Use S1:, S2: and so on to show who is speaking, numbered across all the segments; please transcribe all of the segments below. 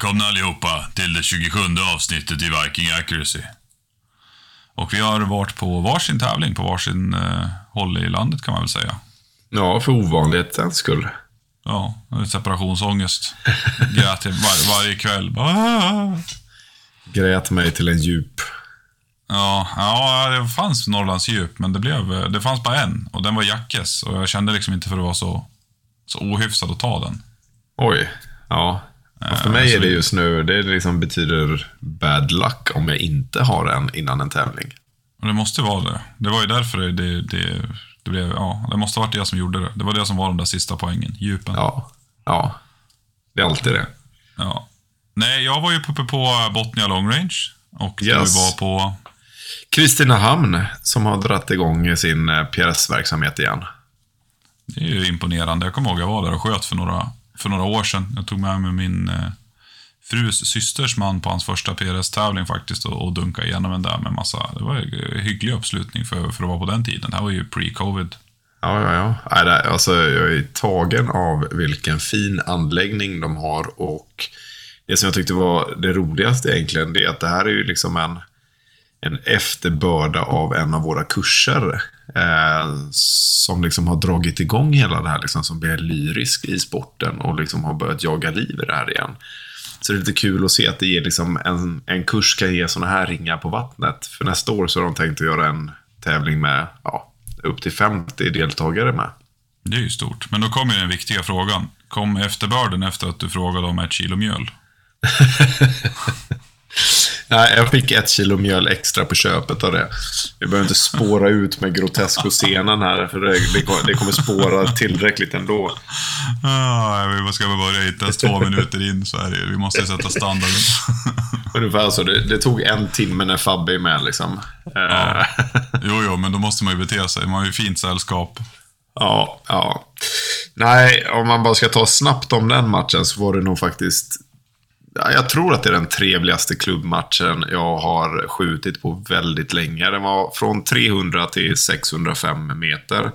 S1: Välkomna allihopa till det 27 avsnittet i Viking Accuracy. Och vi har varit på varsin tävling på varsin eh, håll i landet kan man väl säga.
S2: Ja, för ovanlighetens skull.
S1: Ja, separationsångest. Grät var, varje kväll. Ah!
S2: Grät mig till en djup.
S1: Ja, ja, det fanns Norrlands djup, men det, blev, det fanns bara en. Och den var Jackes. Och jag kände liksom inte för att vara så, så ohyfsad att ta den.
S2: Oj. Ja. Och för mig är det just nu, det liksom betyder bad luck om jag inte har en innan en tävling.
S1: Det måste vara det. Det var ju därför det, det, det, det blev, ja, det måste ha varit det som gjorde det. Det var det som var de där sista poängen, djupen.
S2: Ja. Ja. Det är alltid det.
S1: Ja. Nej, jag var ju uppe på Botnia Long Range. Och
S2: Yes.
S1: du var på...
S2: Kristinehamn som har dratt igång sin eh, PRS-verksamhet igen.
S1: Det är ju imponerande. Jag kommer ihåg jag var där och sköt för några, för några år sedan. Jag tog med mig min eh, frus systers man på hans första PRS-tävling faktiskt och, och dunkade igenom den där med massa... Det var en hygglig uppslutning för, för att vara på den tiden. Det här var ju pre-covid.
S2: Ja, ja, ja. Nej, det, alltså, jag är tagen av vilken fin anläggning de har och det som jag tyckte var det roligaste egentligen, det är att det här är ju liksom en, en efterbörda av en av våra kurser. Eh, som liksom har dragit igång hela det här, liksom, som blir lyrisk i sporten och liksom har börjat jaga liv i det här igen. Så det är lite kul att se att det ger liksom en, en kurs kan ge sådana här ringar på vattnet. För nästa år så har de tänkt att göra en tävling med ja, upp till 50 deltagare med.
S1: Det är ju stort. Men då kommer den viktiga frågan. Kom efterbörden efter att du frågade om ett kilo mjöl?
S2: Nej, jag fick ett kilo mjöl extra på köpet av det. Vi behöver inte spåra ut med grotesko-scenen här, för det, kommer- spåra tillräckligt ändå.
S1: Ah, vi ska väl börja ens två minuter in så är det Vi måste sätta standarden.
S2: Ungefär så. Det, det tog en timme när Fabbe är med liksom.
S1: Ja. Jo, jo, men då måste man ju bete sig. Man har ju fint sällskap.
S2: ja, ja. Nej, om man bara ska ta snabbt om den matchen så var det nog faktiskt... Jag tror att det är den trevligaste klubbmatchen jag har skjutit på väldigt länge. Den var från 300 till 605 meter.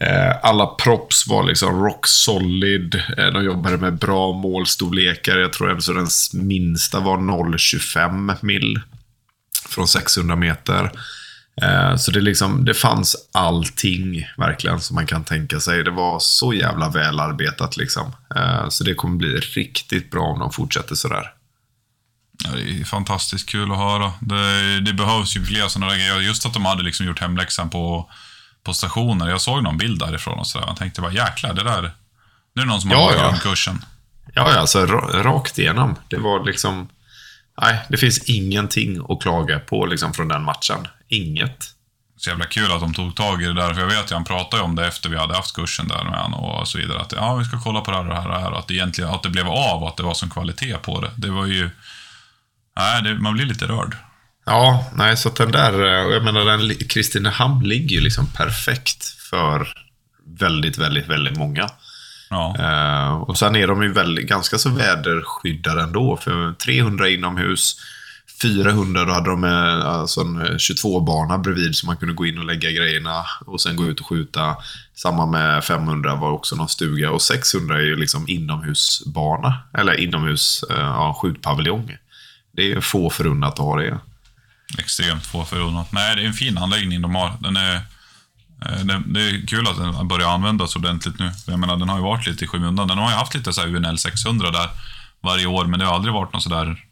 S2: Eh, alla props var liksom rock solid. Eh, de jobbade med bra målstorlekar. Jag tror att den minsta var 0,25 mil från 600 meter. Eh, Så det, liksom, det fanns allting verkligen som man kan tänka sig. Det var så jävla välarbetat liksom. Eh, Så det kommer bli riktigt bra om de fortsätter sådär.
S1: Ja, det är fantastiskt kul att höra. Det, det behövs ju fler sådana där grejer. Just att de hade liksom gjort hemläxan på, på stationer. Jag såg någon bild därifrån och sådär. Jag tänkte bara jäklar, det där... Nu är det någon som har
S2: Ja, ja.
S1: kursen.
S2: Ja, ja, alltså ra- rakt igenom. Det var liksom... Nej, det finns ingenting att klaga på liksom från den matchen. Inget.
S1: Så jävla kul att de tog tag i det där. För jag vet ju, han pratade om det efter vi hade haft kursen där med han och så vidare. Att ja, vi ska kolla på det här och det här och det här. Och att det egentligen att det blev av och att det var sån kvalitet på det. Det var ju... Nej, det, man blir lite rörd.
S2: Ja, nej, så att den där, eh, jag menar, den Kristinehamn ligger ju liksom perfekt för väldigt, väldigt, väldigt många.
S1: Ja.
S2: Eh, och sen är de ju väldigt, ganska så väderskyddade ändå. För 300 inomhus, 400 då hade de eh, alltså en 22-bana bredvid så man kunde gå in och lägga grejerna och sen gå ut och skjuta. Samma med 500 var också någon stuga och 600 är ju liksom inomhusbana. Eller inomhus, eh, ja, skjutpaviljong. Det är få förunnat att ha det.
S1: Extremt få förunnat. Nej, det är en fin anläggning de har. Den är, Eh, det, det är kul att den börjar användas ordentligt nu. Jag menar, den har ju varit lite i skymundan. Den har ju haft lite så här UNL 600 där varje år, men det har aldrig varit något sådär...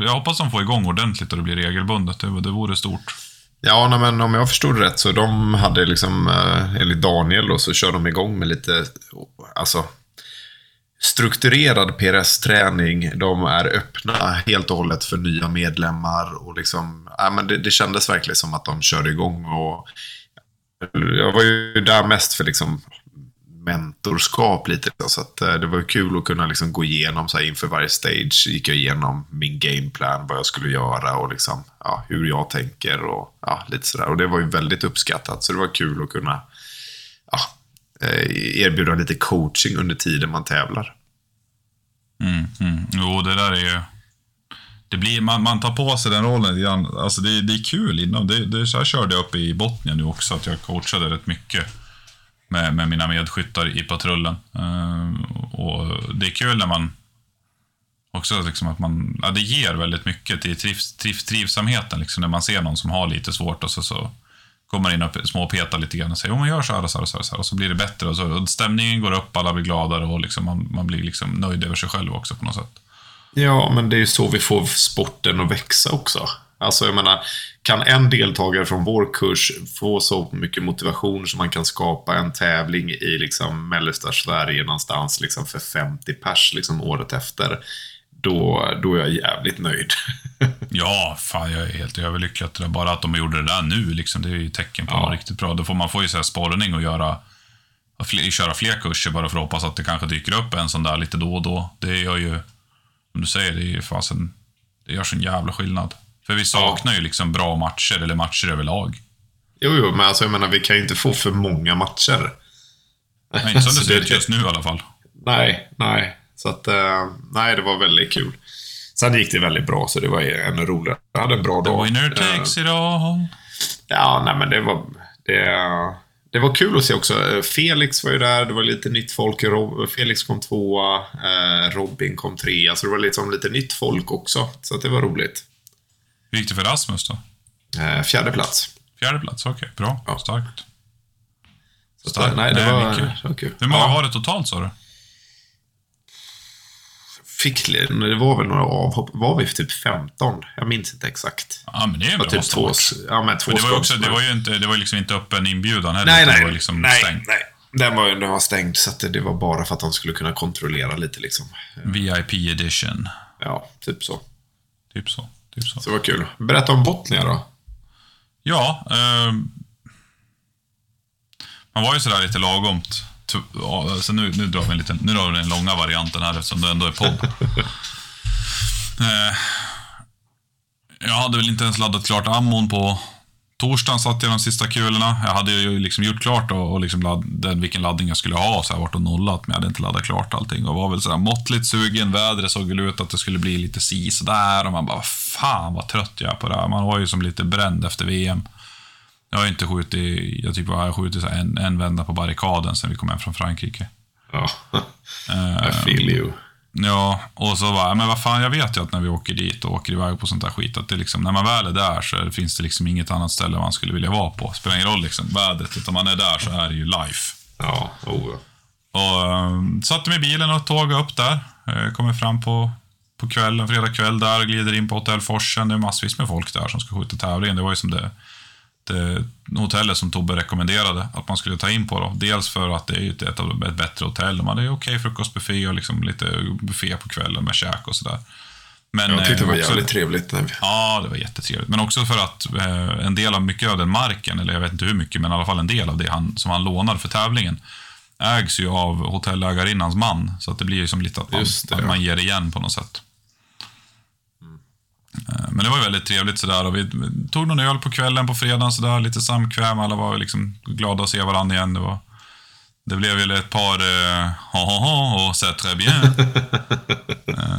S1: Jag hoppas de får igång ordentligt och det blir regelbundet. Det, det vore stort.
S2: Ja, nej, men om jag förstod rätt så de hade liksom, eh, enligt Daniel då, så kör de igång med lite, alltså, strukturerad PRS-träning. De är öppna helt och hållet för nya medlemmar och liksom, ja, men det, det kändes verkligen som att de körde igång och jag var ju där mest för liksom mentorskap lite. Så att, eh, det var kul att kunna liksom gå igenom så här, inför varje stage. Gick jag igenom min gameplan, vad jag skulle göra och liksom, ja, hur jag tänker och ja, lite sådär. Och det var ju väldigt uppskattat. Så det var kul att kunna ja, eh, erbjuda lite coaching under tiden man tävlar.
S1: Mm, mm. Jo, det där är ju... Det blir, man, man tar på sig den rollen lite grann. Alltså det, det är kul inom. Det, det, så här körde jag uppe i Botnia nu också, att jag coachade rätt mycket med, med mina medskyttar i patrullen. Eh, och det är kul när man Också liksom att man, ja, det ger väldigt mycket till trivs, trivs, trivsamheten. Liksom, när man ser någon som har lite svårt och så, så kommer man in och småpetar lite grann och säger om man gör så här och så här och så här, och så blir det bättre. Och, så, och stämningen går upp, alla blir gladare och liksom, man, man blir liksom nöjd över sig själv också på något sätt.
S2: Ja, men det är ju så vi får sporten att växa också. Alltså, jag menar, kan en deltagare från vår kurs få så mycket motivation så man kan skapa en tävling i liksom mellersta Sverige någonstans liksom för 50 pers liksom året efter, då, då är jag jävligt nöjd.
S1: ja, fan jag är helt överlycklig. Att det bara att de gjorde det där nu, liksom, det är ju tecken på ja. något riktigt bra. Då får man får ju så här sporrning och göra och fler, köra fler kurser bara för att hoppas att det kanske dyker upp en sån där lite då och då. Det gör ju, som du säger, det är ju fasen, det gör sån jävla skillnad. För vi saknar ja. ju liksom bra matcher, eller matcher överlag.
S2: Jo, jo, men alltså jag menar, vi kan ju inte få för många matcher.
S1: Nej, inte som det ser ut just nu i alla fall.
S2: Nej, nej. Så att, uh, nej, det var väldigt kul. Sen gick det väldigt bra, så det var ännu roligare. Jag hade en bra
S1: The
S2: dag.
S1: The winner takes it all.
S2: Ja, nej men det var... Det, det var kul att se också. Felix var ju där, det var lite nytt folk. Felix kom tvåa, eh, Robin kom trea, så det var liksom lite nytt folk också. Så det var roligt.
S1: Hur gick det för Rasmus då?
S2: Eh, fjärde plats.
S1: Fjärde plats, okej. Okay. Bra. Ja. Starkt.
S2: Starkt. Nej, det, var, det var kul.
S1: Hur många ja. var det totalt, sa du?
S2: Fick, det var väl några avhopp. Var vi typ 15? Jag minns inte exakt.
S1: Ja, men det är bra
S2: typ två, ja, men två
S1: men det, var också, det var ju inte, det var liksom inte öppen inbjudan heller.
S2: Nej, nej.
S1: Det var liksom
S2: nej,
S1: stängt.
S2: nej. Den var, den var stängd, så det, det var bara för att han skulle kunna kontrollera lite liksom.
S1: VIP edition.
S2: Ja, typ så.
S1: Typ så. Typ så.
S2: Så det var kul. Berätta om Botnia då.
S1: Ja. Eh, man var ju sådär lite lagomt. Alltså nu, nu, drar vi en liten, nu drar vi den långa varianten här eftersom det ändå är podd. eh, jag hade väl inte ens laddat klart ammon på torsdagen satt jag de sista kulorna. Jag hade ju liksom gjort klart och, och liksom ladd, den, vilken laddning jag skulle ha, så jag varit och nollat, men jag hade inte laddat klart allting. Och var väl sådär måttligt sugen. Vädret såg väl ut att det skulle bli lite si där och man bara, fan vad trött jag är på det här. Man var ju som lite bränd efter VM. Jag har inte skjutit, jag typ har skjutit så en, en vända på barrikaden sen vi kom hem från Frankrike.
S2: Ja, I feel you.
S1: Ja, och så bara, men vad fan, jag vet ju att när vi åker dit och åker iväg på sånt där skit, att det liksom, när man väl är där så finns det liksom inget annat ställe man skulle vilja vara på. Spelar ingen roll liksom, vädret, utan man är där så är det ju life.
S2: Ja, oh.
S1: Och um, satte mig i bilen och tågade upp där. Uh, kommer fram på, på kvällen, fredag kväll där glider in på Hotell Forsen. Det är massvis med folk där som ska skjuta tävlingen. Det var ju som det Eh, hotellet som Tobbe rekommenderade att man skulle ta in på. Då. Dels för att det är ett, ett, ett bättre hotell. De hade okej okay frukostbuffé och liksom lite buffé på kvällen med käk och sådär.
S2: Men, jag tyckte det var eh, också, jävligt trevligt.
S1: Ja, det var jättetrevligt. Men också för att eh, en del av mycket av den marken, eller jag vet inte hur mycket, men i alla fall en del av det han, som han lånar för tävlingen, ägs ju av hotellägarinnans man. Så att det blir ju som lite att man, det, att man ger igen på något sätt. Eh, men det var väldigt trevligt sådär och vi tog någon öl på kvällen på fredagen sådär, lite samkväm. Alla var liksom glada att se varandra igen. Det, var, det blev väl ett par eh, ha ha ha och c'est très bien. eh,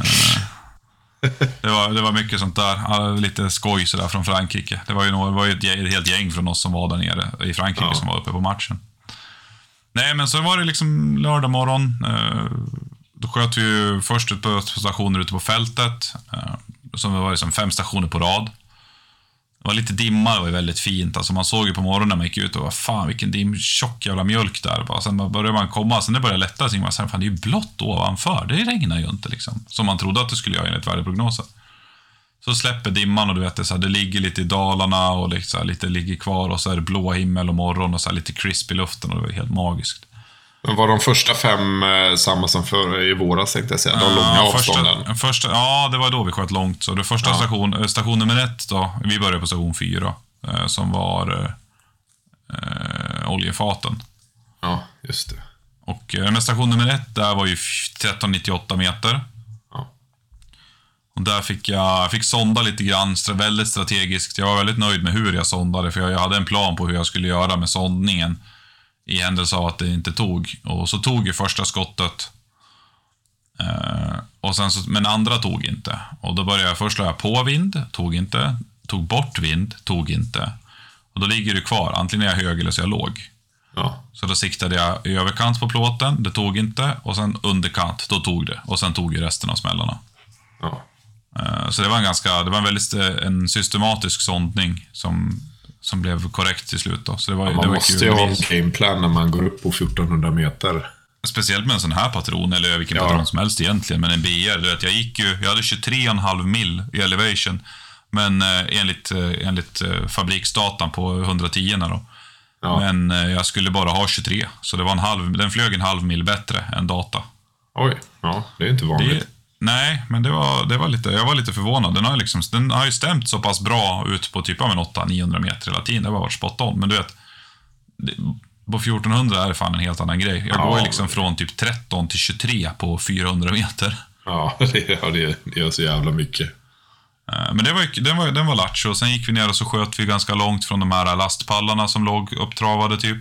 S1: det, var, det var mycket sånt där. Lite skoj sådär från Frankrike. Det var ju, några, det var ju ett, ett helt gäng från oss som var där nere i Frankrike ja. som var uppe på matchen. Nej, men så var det liksom lördag morgon. Eh, då sköt vi ju först ut på stationer ute på fältet. Eh, som var liksom fem stationer på rad. Det var lite dimma, det var väldigt fint. Alltså man såg ju på morgonen när man gick ut och var fan vilken dim, tjock jävla mjölk där. Bara. Sen började man komma, sen det började lätta, så man fan det är ju blått ovanför. Det regnar ju inte liksom. Som man trodde att det skulle göra enligt väderprognosen. Så släpper dimman och du vet, det, så här, det ligger lite i dalarna och liksom, lite ligger kvar och så är det blå himmel och morgon och så här, lite crisp i luften och det var helt magiskt.
S2: Men var de första fem eh, samma som för i våras tänkte jag säga? De långa ja, avstånden?
S1: Första, första, ja, det var då vi sköt långt. Så det första ja. station, eh, station nummer ett då, vi började på station fyra. Eh, som var eh, oljefaten.
S2: Ja, just det.
S1: Och eh, station nummer ett, där var ju 1398 meter.
S2: Ja.
S1: Och där fick jag fick sonda lite grann, väldigt strategiskt. Jag var väldigt nöjd med hur jag sondade, för jag hade en plan på hur jag skulle göra med sondningen i händelse av att det inte tog. Och så tog ju första skottet. Eh, och sen så, men andra tog inte. Och då började jag, först la jag på vind, tog inte. Tog bort vind, tog inte. Och då ligger det kvar, antingen är jag hög eller så är jag låg.
S2: Ja.
S1: Så då siktade jag överkant på plåten, det tog inte. Och sen underkant, då tog det. Och sen tog ju resten av smällarna.
S2: Ja.
S1: Eh, Så det var en ganska, det var en väldigt eh, en systematisk sondning som, som blev korrekt till slut. Då. Så det var, det
S2: Man
S1: var
S2: måste ju ha en gameplan när man går upp på 1400 meter.
S1: Speciellt med en sån här patron, eller vilken
S2: Ja.
S1: patron som helst egentligen, men en BR. Du vet, jag gick ju, jag hade 23,5 mil i elevation, men eh, enligt, eh, enligt eh, fabriksdatan på 110 då.
S2: Ja.
S1: Men eh, jag skulle bara ha 23, så det var en halv, den flög en halv mil bättre än data.
S2: Oj, ja, det är inte vanligt.
S1: Det, nej, men det var, det var lite, jag var lite förvånad. Den har, ju liksom, den har ju stämt så pass bra ut på typ av en 800-900 meter hela tiden. Det har varit spot on. Men du vet, det, på 1400 är det fan en helt annan grej. Jag
S2: Ja,
S1: går ju liksom från typ 13 till 23 på 400 meter.
S2: Ja, det, ja, det, det gör så jävla mycket.
S1: Eh, Men det var, den var, den var lattjo. Sen gick vi ner och så sköt vi ganska långt från de här lastpallarna som låg upptravade typ.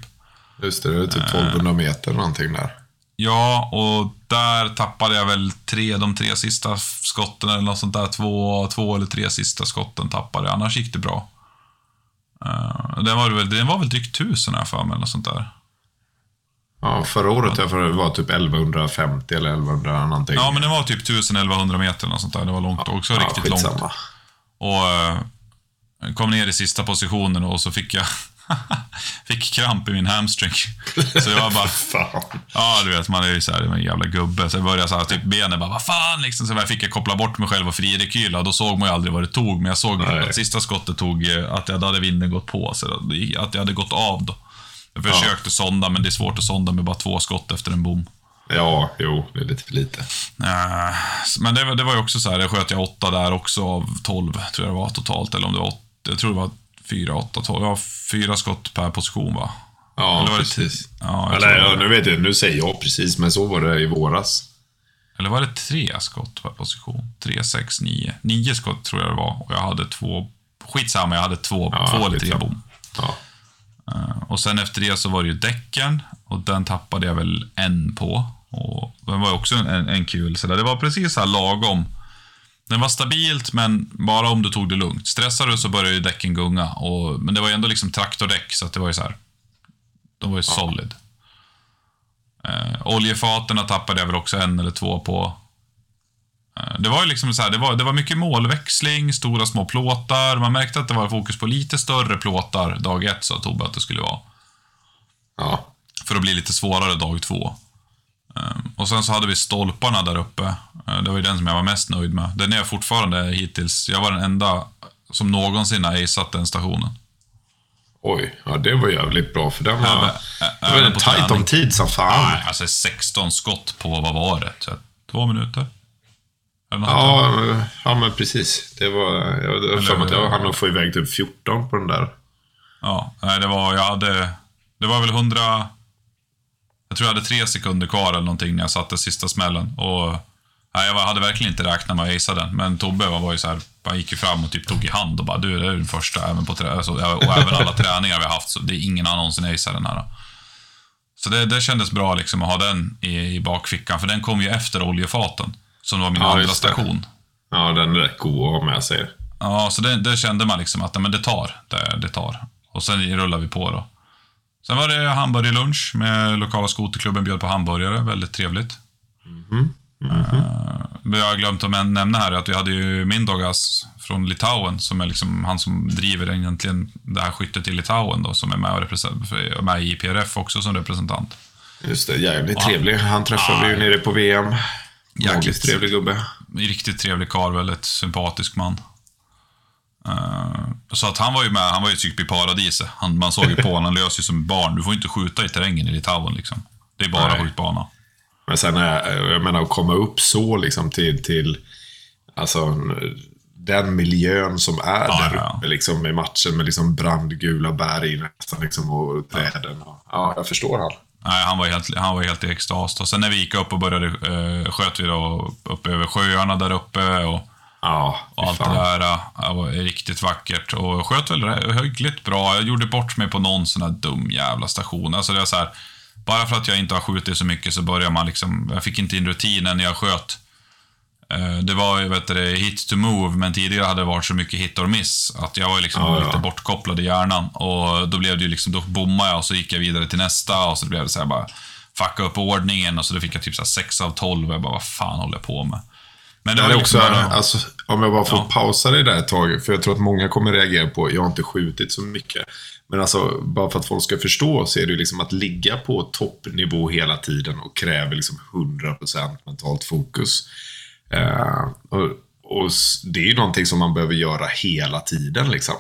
S2: Just det, det är typ 1200 meter någonting där.
S1: Ja, och där tappade jag väl tre, de tre sista skotten eller något sånt där. Två, två eller tre sista skotten tappade jag. Annars gick det bra. Uh, den, var väl, den var väl drygt tusen jag för mig, eller något sånt där.
S2: Ja, förra året jag för det var typ 1150 eller 1100 någonting.
S1: Ja, men den var typ 1000-1100 meter eller sånt där. Det var långt också,
S2: Ja,
S1: riktigt långt.
S2: skitsamma.
S1: Och eh, kom ner i sista positionen och så fick jag fick kramp i min hamstring. Så var bara...
S2: Fan.
S1: Ja, du vet, man är ju såhär, en jävla gubbe. Så jag började såhär, typ benen bara, vad fan liksom. Så jag fick jag koppla bort mig själv och frirekyla. Då såg man ju aldrig vad det tog. Men jag såg
S2: Nej.
S1: att sista skottet tog, eh, att jag, hade vinden gått på. Så att jag hade gått av då. Jag försökte sonda, men det är svårt att sonda med bara två skott efter en bom.
S2: Ja, jo, det är lite för lite.
S1: Eh, Men det, var- det var ju också så här, jag sköt jag åtta där också av tolv, tror jag det var totalt. Eller om det var åtta, jag tror det var fyra, åtta, tolv. Ja, fyra skott per position va?
S2: Ja, precis.
S1: Ja,
S2: Eller, ja, nu vet jag, nu säger jag precis, men så var det i våras.
S1: Eller var det tre skott per position? Tre, sex, nio. Nio skott tror jag det var. Och jag hade två... Skitsamma, jag hade två,
S2: Ja,
S1: två eller tre bom.
S2: Ja.
S1: Eh, Och sen efter det så var det ju däcken. Och den tappade jag väl en på. Och den var också en, en, en kul. Så där. Det var precis så här lagom. Den var stabilt, men bara om du tog det lugnt. Stressade du så började ju däcken gunga. Och, men det var ju ändå liksom traktordäck, så att det var ju så här. De var ju solid. Eh, oljefaten tappade jag väl också en eller två på. Eh, Det var ju liksom så här, det var, det var mycket målväxling, stora små plåtar. Man märkte att det var fokus på lite större plåtar dag ett, sa Tobbe att det skulle vara.
S2: Ja.
S1: För att bli lite svårare dag två. Ehm, Och sen så hade vi stolparna där uppe. Eh, Det var ju den som jag var mest nöjd med. Den är jag fortfarande hittills. Jag var den enda som någonsin har aceat den stationen.
S2: Oj, ja det var jävligt bra för den var...
S1: Även-
S2: det
S1: ä-
S2: var
S1: även
S2: en
S1: på
S2: tajt
S1: träning.
S2: om tid som fan.
S1: Nej, alltså 16 skott på, vad var det? Så, två minuter?
S2: Ja, men- ja, men precis. Det var... Jag har för mig att jag hann få iväg typ 14 på den där.
S1: Ja, nej, det var, jag hade, det var väl 100, jag tror jag hade tre sekunder kvar eller någonting när jag satte sista smällen. Och, nej, jag hade verkligen inte räknat med att acea den, men Tobbe var, ju så här, han gick ju fram och typ tog i hand och bara du, det är den första, även på alltså, och även alla träningar vi har haft, så det är ingen annan någonsin aceat den här. Så det, det kändes bra liksom att ha den i, i bakfickan, för den kom ju efter oljefaten, som var min
S2: Ja,
S1: andra station.
S2: Ja, den är rätt god att ha med sig.
S1: Ja, så det, det kände man liksom att men det tar. Det, det tar. Och sen rullar vi på då. Sen var det hamburgerlunch med lokala skoterklubben bjöd på hamburgare. Väldigt trevligt. Eh, Men jag har glömt att nämna här att vi hade ju Mindogas från Litauen som är liksom han som driver egentligen det här skyttet i Litauen då, som är med, och represent- med i PRF också som representant.
S2: Just det, jävligt trevlig. Han träffade vi ju nere på VM.
S1: Jäkligt.
S2: Trevlig gubbe.
S1: Riktigt trevlig karl, väldigt sympatisk man. Eh, så att han var ju med, han var ju typ i paradiset. Han, man såg ju på honom, han löser ju som barn. Du får inte skjuta i terrängen i Litauen liksom. Det är bara
S2: Nej.
S1: skjutbana.
S2: Men sen, är- jag menar, att komma upp så liksom till, till alltså, den miljön som är
S1: Ja,
S2: där
S1: ja.
S2: uppe liksom, i matchen med liksom brandgula berg nästan liksom, och träden. Ja. ja, jag förstår han.
S1: Nej, han var helt, han var helt i extas. Och sen när vi gick upp och började, uh, sköt vi då upp över sjöarna där uppe och,
S2: Ja,
S1: och allt det
S2: fan.
S1: där. eh, Det var riktigt vackert. Och sköt väl hyggligt bra. Jag gjorde bort mig på någon sån här dum jävla station. Alltså det är så här, bara för att jag inte har skjutit så mycket så börjar man liksom, jag fick inte in rutinen när jag sköt. Eh, Det var ju, vet du, det, hit to move, men tidigare hade det varit så mycket hit or miss att jag var liksom
S2: ja.
S1: lite bortkopplad i hjärnan. Och då blev det ju liksom, då bommade jag och så gick jag vidare till nästa och så blev det så här bara fucka upp ordningen och så då fick jag typ så här 6 av 12 och jag bara, vad fan håller jag på med? Men
S2: Det
S1: var
S2: är
S1: liksom
S2: också,
S1: bara-
S2: alltså, om jag bara får
S1: Ja.
S2: pausa det där ett tag, för jag tror att många kommer reagera på, jag har inte skjutit så mycket. Men alltså, bara för att folk ska förstå så är det ju liksom att ligga på toppnivå hela tiden och kräver liksom 100% mentalt fokus. Eh, och, och det är ju någonting som man behöver göra hela tiden liksom.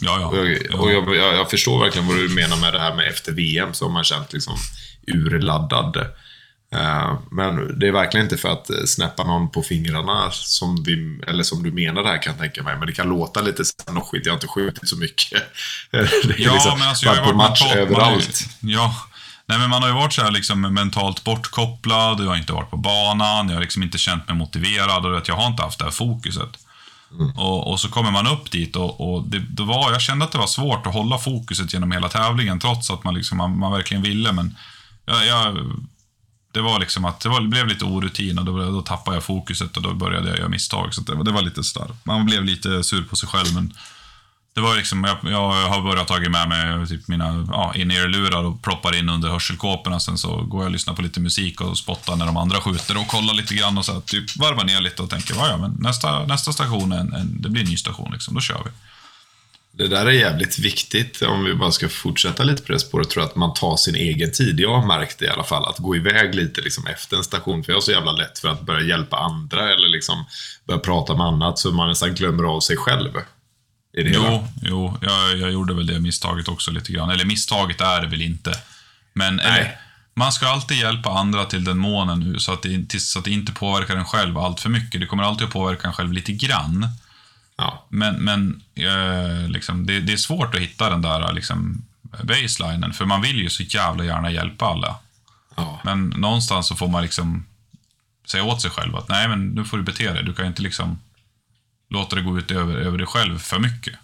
S1: ja, ja.
S2: Och, jag, och jag, jag, jag förstår verkligen vad du menar med det här med efter VM, så har man känt liksom urladdad. Eh, men det är verkligen inte för att snäppa någon på fingrarna, som, vi, eller som du menar det här kan jag tänka mig. Men det kan låta lite noschigt, jag har inte skjutit så mycket.
S1: Ja,
S2: liksom
S1: men alltså jag har
S2: varit match
S1: mentalt, man har ju-
S2: överallt.
S1: Ja. Nej, men man har ju varit så här liksom mentalt bortkopplad, jag har inte varit på banan, jag har liksom inte känt mig motiverad och jag har inte haft det här fokuset. Och, och så kommer man upp dit och, och det, det var, jag kände att det var svårt att hålla fokuset genom hela tävlingen trots att man, liksom, man, man verkligen ville. Men jag, jag, det var liksom att det var, blev lite orutin och då, då tappade jag fokuset och då började jag göra misstag. Så att det, var- det var lite sådär. Man blev lite sur på sig själv. Men det var liksom, jag, jag har börjat ta med mig typ mina ja, in-ear-lurar och ploppar in under hörselkåporna. Sen så går jag och lyssnar på lite musik och spottar när de andra skjuter och kollar lite grann och så här, typ varvar ner lite och tänker, "Ja, men nästa, nästa station, är en, en, det blir en ny station liksom, då kör vi.
S2: Det där är jävligt viktigt, om vi bara ska fortsätta lite på det spåret, tror jag att man tar sin egen tid. Jag har märkt det i alla fall, att gå iväg lite liksom efter en station, för jag har så jävla lätt för att börja hjälpa andra eller liksom börja prata med annat, så man nästan glömmer av sig själv. I det hela.
S1: Jo, jo jag, jag gjorde väl det misstaget också lite grann. Eller misstaget är det väl inte. Men eller, man ska alltid hjälpa andra till den månen nu så att, det, inte- så att det inte påverkar en själv allt för mycket. Det kommer alltid att påverka en själv lite grann.
S2: Ja.
S1: Men, men eh, liksom, det, det är svårt att hitta den där liksom, baselinen, för man vill ju så jävla gärna hjälpa alla.
S2: Ja.
S1: Men någonstans så får man liksom säga åt sig själv att nej, men nu får du bete dig. Du kan inte liksom låta det gå ut över, över dig själv för mycket.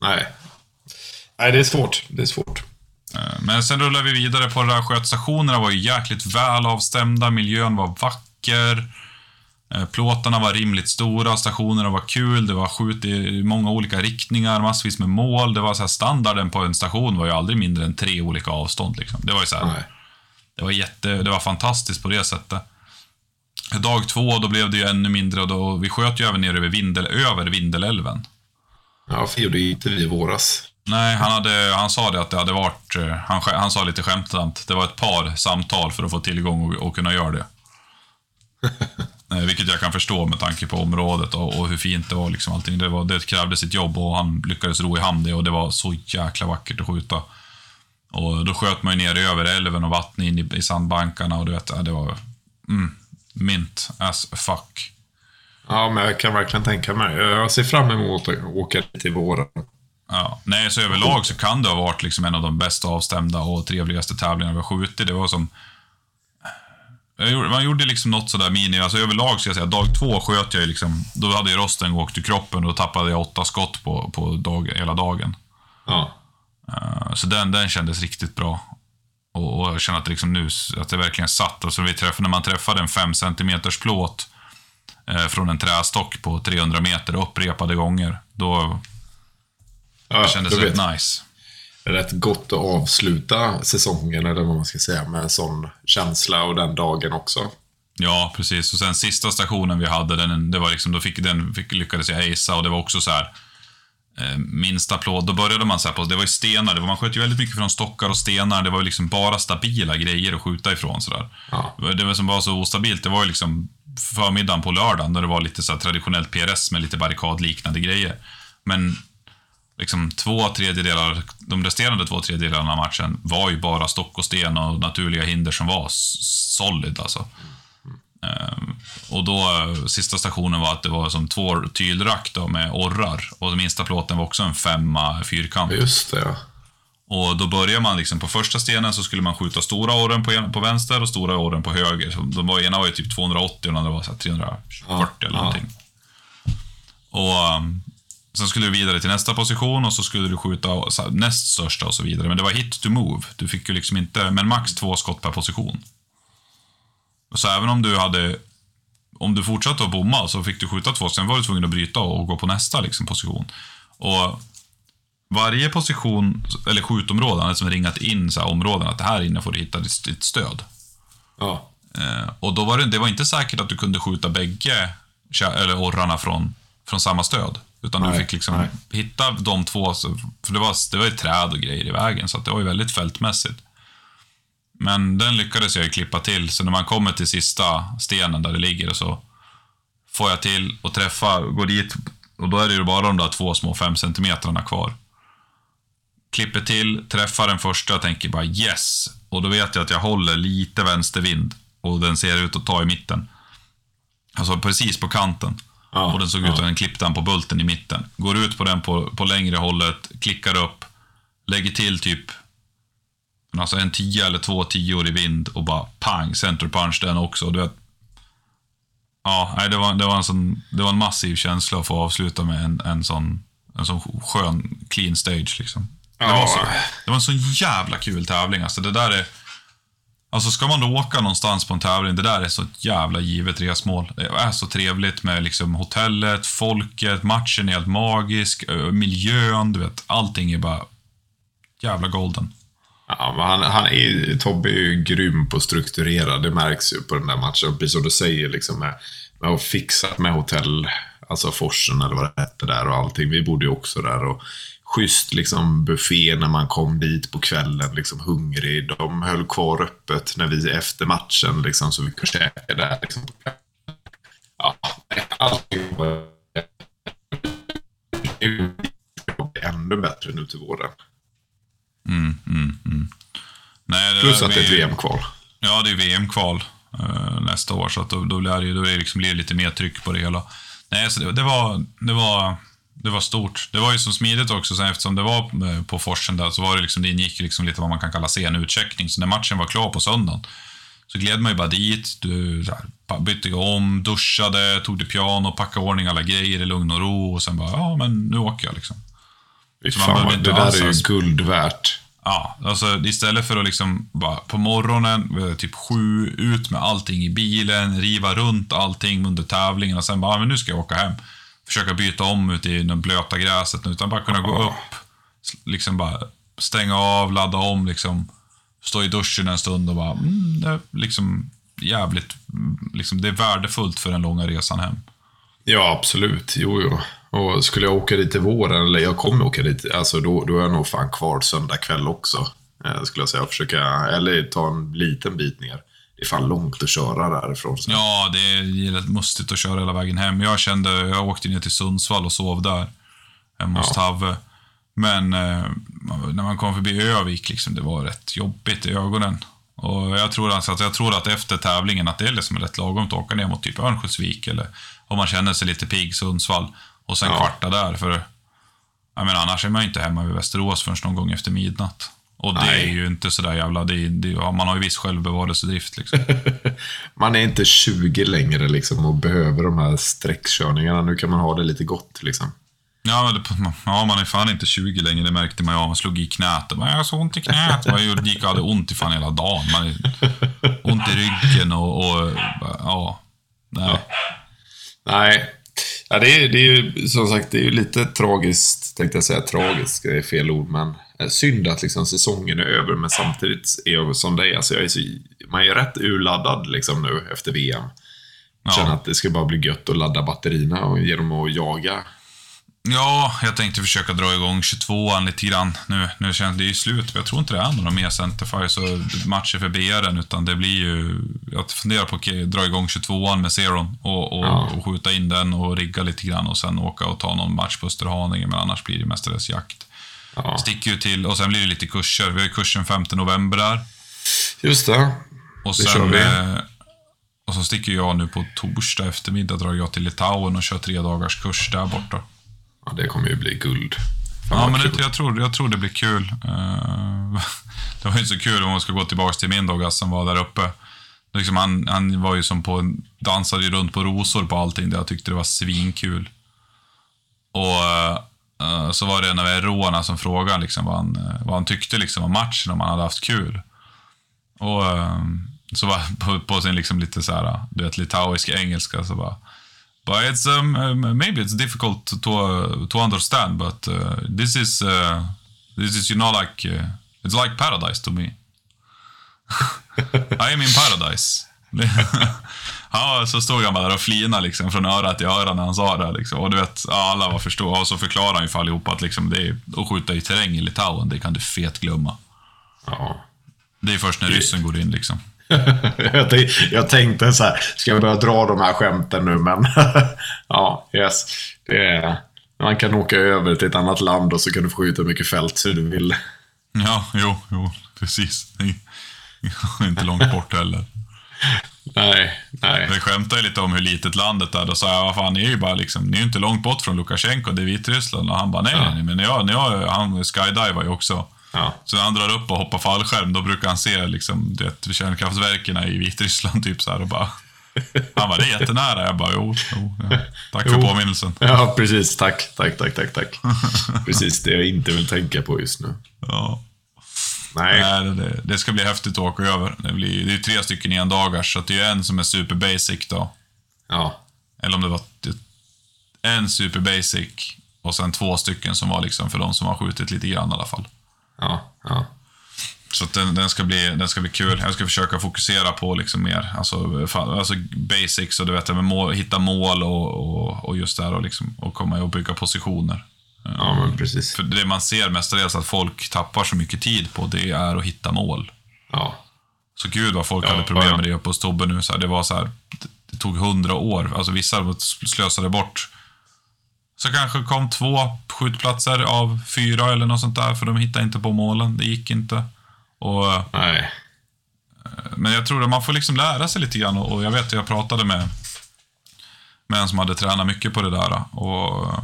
S2: Nej. Nej, det är svårt. Det är svårt.
S1: Eh, Men sen rullar vi vidare på det där. Skötstationerna var ju jäkligt väl avstämda, miljön var vacker. Eh, Plåtarna var rimligt stora, stationerna var kul, det var skjut i många olika riktningar, massvis med mål. Det var så här, standarden på en station var ju aldrig mindre än tre olika avstånd. Liksom. Det var ju så här,
S2: Nej.
S1: det var, jätte, det var fantastiskt på det sättet. Dag två, då blev det ju ännu mindre och då, vi sköt ju även ner över, Vindel, över Vindelälven.
S2: Ja, för det gjorde inte vi i våras.
S1: Nej, han, hade, han sa det att det hade varit, eh, han, han sa lite skämtsamt, det var ett par samtal för att få tillgång och, och kunna göra det. Eh, Vilket jag kan förstå med tanke på området och, och hur fint det var. Liksom allting. Det, var, det krävde sitt jobb och han lyckades ro i hamn det och det var så jäkla vackert att skjuta. Och då sköt man ju ner över älven och vattnet in i, i sandbankarna och du vet, ja, det var mm, mint as fuck.
S2: Ja, men jag kan verkligen tänka mig. Jag ser fram emot att åka dit i våren.
S1: Ja, nej, så överlag så kan det ha varit liksom en av de bästa avstämda och trevligaste tävlingarna vi har skjutit. Det var som... Gjorde, man gjorde liksom något sådär mini, alltså överlag ska jag säga, dag två sköt jag liksom, då hade ju rosten åkt ur kroppen och då tappade jag åtta skott på, på dag, hela dagen.
S2: Ja.
S1: Eh, Så den, den kändes riktigt bra. Och, och jag känner att det, liksom nu, att det verkligen satt. Alltså vi träffade, när man träffade en 5 cm plåt eh, från en trästock på 300 meter upprepade gånger, då
S2: ja
S1: kändes det rätt nice.
S2: Rätt gott att avsluta säsongen, eller vad man ska säga, med en sån känsla och den dagen också.
S1: Ja, precis. Och sen sista stationen vi hade, den, det var liksom, då fick, den fick, lyckades jag acea och det var också så här eh, minsta plåt. Då började man så här på, det var ju stenar, det var, man sköt ju väldigt mycket från stockar och stenar. Det var ju liksom bara stabila grejer att skjuta ifrån sådär.
S2: Ja.
S1: Det var som var så ostabilt, det var ju liksom förmiddagen på lördagen där det var lite så traditionellt PRS med lite barrikadliknande grejer. Men liksom två tredjedelar, de resterande två tredjedelarna av matchen var ju bara stock och sten och naturliga hinder som var solid alltså. Ehm, och då, eh, sista stationen var att det var som två tylrack då med orrar. Och den minsta plåten var också en femma fyrkant.
S2: Just det, ja.
S1: Och då börjar man liksom på första stenen så skulle man skjuta stora orren på, en, på vänster och stora orren på höger. Så de var, ena var ju typ 280 och den andra var så här 340
S2: Ja,
S1: eller
S2: ja.
S1: någonting. Och um, sen skulle du vidare till nästa position och så skulle du skjuta näst största och så vidare. Men det var hit to move. Du fick ju liksom inte, men max två skott per position. Så även om du hade om du fortsatte att bomma så fick du skjuta två, sen var du tvungen att bryta och gå på nästa liksom, position. Och varje position, eller skjutområde, hade som ringat in så här områden, att det här inne får du hitta ditt, ditt stöd.
S2: Ja.
S1: Eh, och då var det, det var inte säkert att du kunde skjuta bägge eller orrarna från, från samma stöd. Utan
S2: Nej,
S1: du fick liksom
S2: nej.
S1: hitta de två, för det var, det var ju träd och grejer i vägen, så det var ju väldigt fältmässigt. Men den lyckades jag ju klippa till, så när man kommer till sista stenen där det ligger så får jag till och träffa, går dit och då är det ju bara de där två små fem centimetrarna kvar. Klipper till, träffar den första och tänker bara yes. Och då vet jag att jag håller lite vänstervind och den ser ut att ta i mitten. Alltså precis på kanten.
S2: Ja,
S1: och den såg ut att den klippte den på bulten i mitten. Går ut på den på, på längre hållet, klickar upp, lägger till typ alltså en 10 eller två tior i vind och bara pang, center punch den också. Du vet, ja, nej, det, var, det, var en sån, det var en massiv känsla att få avsluta med en, en, sån, en sån skön, clean stage. Liksom. Det, var så, det var en sån jävla kul tävling. Alltså, det där är, Alltså ska man då åka någonstans på en tävling, det där är så ett jävla givet resmål. Det är så trevligt med liksom hotellet, folket, matchen är helt magisk, miljön, du vet. Allting är bara jävla golden.
S2: Ja, men han, han är, Tobbe är ju grym på att strukturera. Det märks ju på den där matchen. Precis som du säger, liksom med, med att fixa med hotell, alltså Forsen eller vad det hette där och allting. Vi bodde ju också där. Och schysst liksom buffé när man kom dit på kvällen, liksom hungrig. De höll kvar öppet när vi efter matchen, liksom, så vi kunde käka där. Liksom, ja, allting var ännu bättre nu till våren.
S1: Mm, mm, mm. Nej,
S2: Plus att det är ett VM-kval.
S1: Ja, det är VM-kval eh, nästa år, så att då, då blir det, då är det liksom, blir lite mer tryck på det hela. Nej, så det, det, var, det, var, det var stort. Det var ju så smidigt också, sen eftersom det var eh, på Forsen där, så var det liksom, det ingick liksom lite vad man kan kalla sen utcheckning. Så när matchen var klar på söndagen, så gled man ju bara dit, du, här, bytte om, duschade, tog det piano, packade ordning alla grejer i lugn och ro och sen bara, ja men nu åker jag liksom. Så man
S2: fan, vad-
S1: inte
S2: det där är ju guld värt.
S1: Ja, alltså istället för att liksom bara på morgonen, eh, typ sju, ut med allting i bilen, riva runt allting under tävlingen och sen bara, "Ah, men nu ska jag åka hem. Försöka byta om ute i det blöta gräset, utan bara kunna gå upp, liksom bara stänga av, ladda om, liksom stå i duschen en stund och bara, mm, det är liksom jävligt, mm, liksom det är värdefullt för den långa resan hem.
S2: Ja, absolut. Jo, jo. Och skulle jag åka dit till våren, eller jag kommer åka dit, alltså då, då är jag nog fan kvar söndag kväll också. Eh, skulle jag säga. Försöka, eller ta en liten bit ner. Det är fan långt att köra därifrån. Så.
S1: Ja, det är rätt mustigt att köra hela vägen hem. Jag kände, jag åkte ner till Sundsvall och sov där. Hemma hos Tavve. Men eh, när man kom förbi Övik, liksom, det var rätt jobbigt i ögonen. Och jag tror, alltså att, jag tror att efter tävlingen att det är liksom rätt lagom att åka ner mot typ Örnsköldsvik eller om man känner sig lite pigg, Sundsvall. Och sen
S2: Ja.
S1: kvarta där. För jag menar, annars är man ju inte hemma vid Västerås förrän någon gång efter midnatt. Och det
S2: Nej.
S1: är ju inte sådär jävla... Det det, ja, man har ju viss självbevarelsedrift liksom.
S2: Man är inte 20 längre liksom och behöver de här sträckkörningarna. Nu kan man ha det lite gott liksom.
S1: Ja, det, ja, man är fan inte 20 längre, det märkte man ju. Man slog i knät. Man, jag har så ont i knät. Man gick och hade ont i fan hela dagen. Man är, ont i ryggen och... och ja. Nej.
S2: Nej. Ja, det, är, det är ju som sagt det är lite tragiskt, tänkte jag säga. Tragiskt det är fel ord, men synd att liksom säsongen är över. Men samtidigt är jag som dig, alltså jag är så, man är rätt urladdad liksom nu efter VM.
S1: Ja.
S2: Känner att det ska bara bli gött att ladda batterierna och ge dem att jaga.
S1: Ja, jag tänkte försöka dra igång 22an lite grann. Nu, nu känns det ju slut. Jag tror inte det är några mer Centerfires och matcher för BR'n, utan det blir ju... Jag funderar på att dra igång 22an med Zeron och, och,
S2: Ja.
S1: och skjuta in den och rigga lite grann och sen åka och ta någon match på Österhaninge, men annars blir det mestadels jakt.
S2: Ja.
S1: Sticker ju till, och sen blir det lite kurser. Vi har ju kursen 5 november där.
S2: Just det.
S1: Och
S2: Det kör vi.
S1: Eh, och så sticker jag nu på torsdag eftermiddag, drar jag till Litauen och kör tre dagars kurs där borta.
S2: Ja, det kommer ju bli guld. Fan,
S1: Ja, men det, jag, tror, jag tror det blir kul. Eh, det var ju så kul om man ska gå tillbaka till min Douglas som var där uppe. Liksom han, han var ju som på dansade ju runt på rosor på allting. Det jag tyckte det var svinkul. Och Eh, så var det en av råna som frågade liksom vad, han, eh, vad han tyckte liksom om matchen, om han hade haft kul. Och uh, så var på, på sin liksom lite så här, du vet, litauisk engelska så bara But it's um, um, maybe it's difficult to to, to understand, but uh, this is uh, this is you know like uh, it's like paradise to me. I am in paradise. Ja, så stod han bara där och flinade liksom, från öra till öra när han sa det. Liksom. Och du vet, alla var förstå. Och så förklarade han ju för allihopa att liksom, det är, att skjuta i terräng i Litauen, det kan du fet glömma.
S2: Ja.
S1: Det är först när ryssen går in liksom.
S2: jag, tänkte, så här, ska jag börja dra de här skämten nu? Men ja, yes. Det är, man kan åka över till ett annat land och så kan du få skjuta hur mycket fält så du vill.
S1: Ja, jo, jo, precis. Det är inte långt bort heller.
S2: Nej, nej.
S1: Vi skämtade lite om hur litet landet är. Då sa jag, vad fan, ni är ju bara liksom, ni är inte långt bort från Lukasjenko, det är Vitryssland. Och han bara, nej,
S2: Ja.
S1: nej, men jag, när jag, han skydivar ju också.
S2: Ja.
S1: Så när han drar upp och hoppar fallskärm, då brukar han se liksom, du vet, kärnkraftverken i Vitryssland typ så här och bara... Han bara, det är jättenära. Jag bara, jo, jo ja. tack för
S2: Jo.
S1: påminnelsen.
S2: Ja, precis. Tack, tack, tack, tack, tack. precis det jag inte vill tänka på just nu.
S1: Ja.
S2: Nej.
S1: Nej, det, det, ska bli häftigt att åka över. Det, blir, det är tre stycken en dagars, så det är en som är super basic då.
S2: Ja.
S1: Eller om det var en super basic och sen två stycken som var liksom för de som har skjutit lite grann i alla fall.
S2: Ja. Ja.
S1: Så den, den, ska bli, den ska bli kul. Jag ska försöka fokusera på liksom mer alltså, alltså basics och du vet, med mål, hitta mål och, och, och just där och, liksom, och komma och bygga positioner.
S2: Ja, men precis.
S1: För det man ser mestadels att folk tappar så mycket tid på, det är att hitta mål.
S2: Ja.
S1: Så gud vad folk
S2: Ja,
S1: hade problem
S2: ja.
S1: med det uppe hos Tobbe nu. Så här, det var så här, det tog hundra år. Alltså vissa slösade bort. Så kanske kom två skjutplatser av fyra eller något sånt där, för de hittade inte på målen. Det gick inte. Och,
S2: Nej.
S1: men jag tror att man får liksom lära sig lite grann. Och jag vet att jag pratade med, med en som hade tränat mycket på det där. Och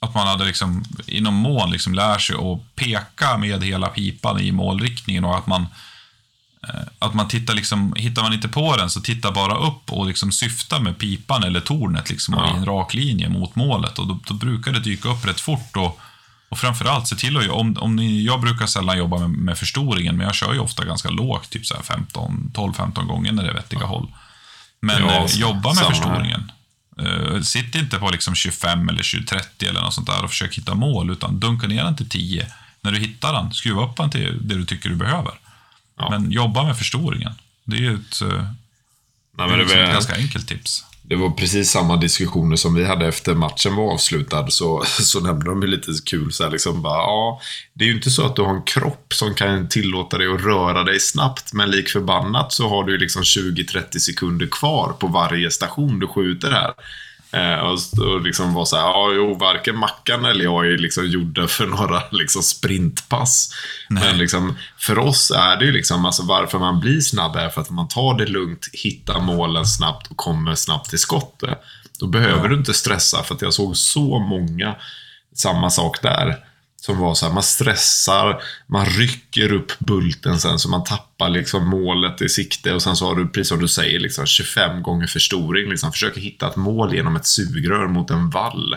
S1: att man hade liksom inom mål liksom lär sig att peka med hela pipan i målriktningen och att man eh, att man tittar liksom, hittar man inte på den så titta bara upp och liksom syfta med pipan eller tornet liksom
S2: Ja.
S1: i en rak linje mot målet och då, då brukar det dyka upp rätt fort och, och framförallt se till att, om, om ni, jag brukar sällan jobba med, med förstoringen men jag kör ju ofta ganska lågt, typ så här 15, 12-15 gånger när det är vettiga håll. Men
S2: Ja,
S1: eh, jobba med
S2: samma här.
S1: Eh, sitt inte på liksom 25 eller 20, 30 eller något sånt där och försök hitta mål, utan dunka ner den till 10. När du hittar den, skruva upp den till det du tycker du behöver.
S2: Ja.
S1: Men jobba med förstoringen. Det är ju ett, eh,
S2: Nej,
S1: det är
S2: men det,
S1: liksom ett ganska enkelt tips
S2: det var precis samma diskussioner som vi hade efter matchen var avslutad. Så, så nämnde de ju lite kul så här liksom bara, ja, det är ju inte så att du har en kropp som kan tillåta dig att röra dig snabbt. Men lik förbannat så har du ju liksom 20-30 sekunder kvar på varje station du skjuter här. Eh, och, och liksom var så här, ja, jo, varken Mackan eller jag är liksom gjorda för några liksom sprintpass.
S1: Nej.
S2: Men liksom, för oss är det ju liksom, alltså varför man blir snabb är för att man tar det lugnt, hittar målen snabbt och kommer snabbt till skott. Då behöver du inte stressa, för att jag såg så många, samma sak där. Som var så här, man stressar, man rycker upp bulten sen så man tappar liksom målet i sikte och sen så har du, precis som du säger, liksom 25 gånger förstoring. Liksom, försöker hitta ett mål genom ett sugrör mot en vall.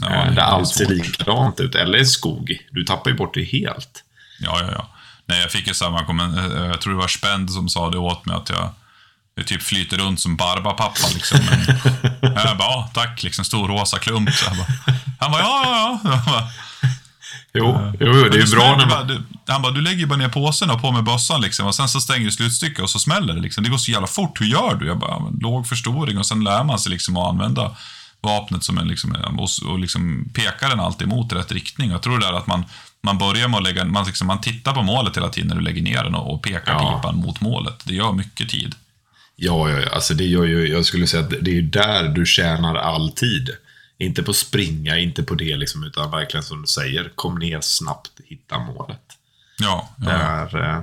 S1: Ja,
S2: eh, där allt ser likadant ut. Eller en skog. Du tappar ju bort det helt.
S1: Ja, ja, ja. Nej, jag fick ju samma kommentar. Jag tror det var Spend som sa det åt mig att jag, jag typ flyter runt som Barbapappa liksom. Men, jag bara, ja, tack, liksom stor rosa klump. Så jag bara, han bara, ja, ja, ja. Bara,
S2: Jo, jo, jo det är ju bra när
S1: bara,
S2: man...
S1: du, Han bara, du lägger ju bara ner påsen och på med bössan liksom, och sen så stänger du slutstycket och så smäller det. Liksom. Det går så jävla fort, hur gör du? Jag bara, låg förstoring och sen lär man sig liksom att använda vapnet som en, liksom, och, och liksom pekar den alltid mot rätt riktning. Jag tror det är att man, man börjar med att lägga, man, liksom, man tittar på målet hela tiden när du lägger ner den och, och pekar
S2: Ja.
S1: pipan mot målet. Det gör mycket tid.
S2: Ja, ja, ja, alltså det gör ju, jag skulle säga att det är ju där du tjänar all tid. Inte på springa, inte på det liksom, utan verkligen som du säger, kom ner snabbt, hitta målet.
S1: Ja, ja.
S2: Det är, eh,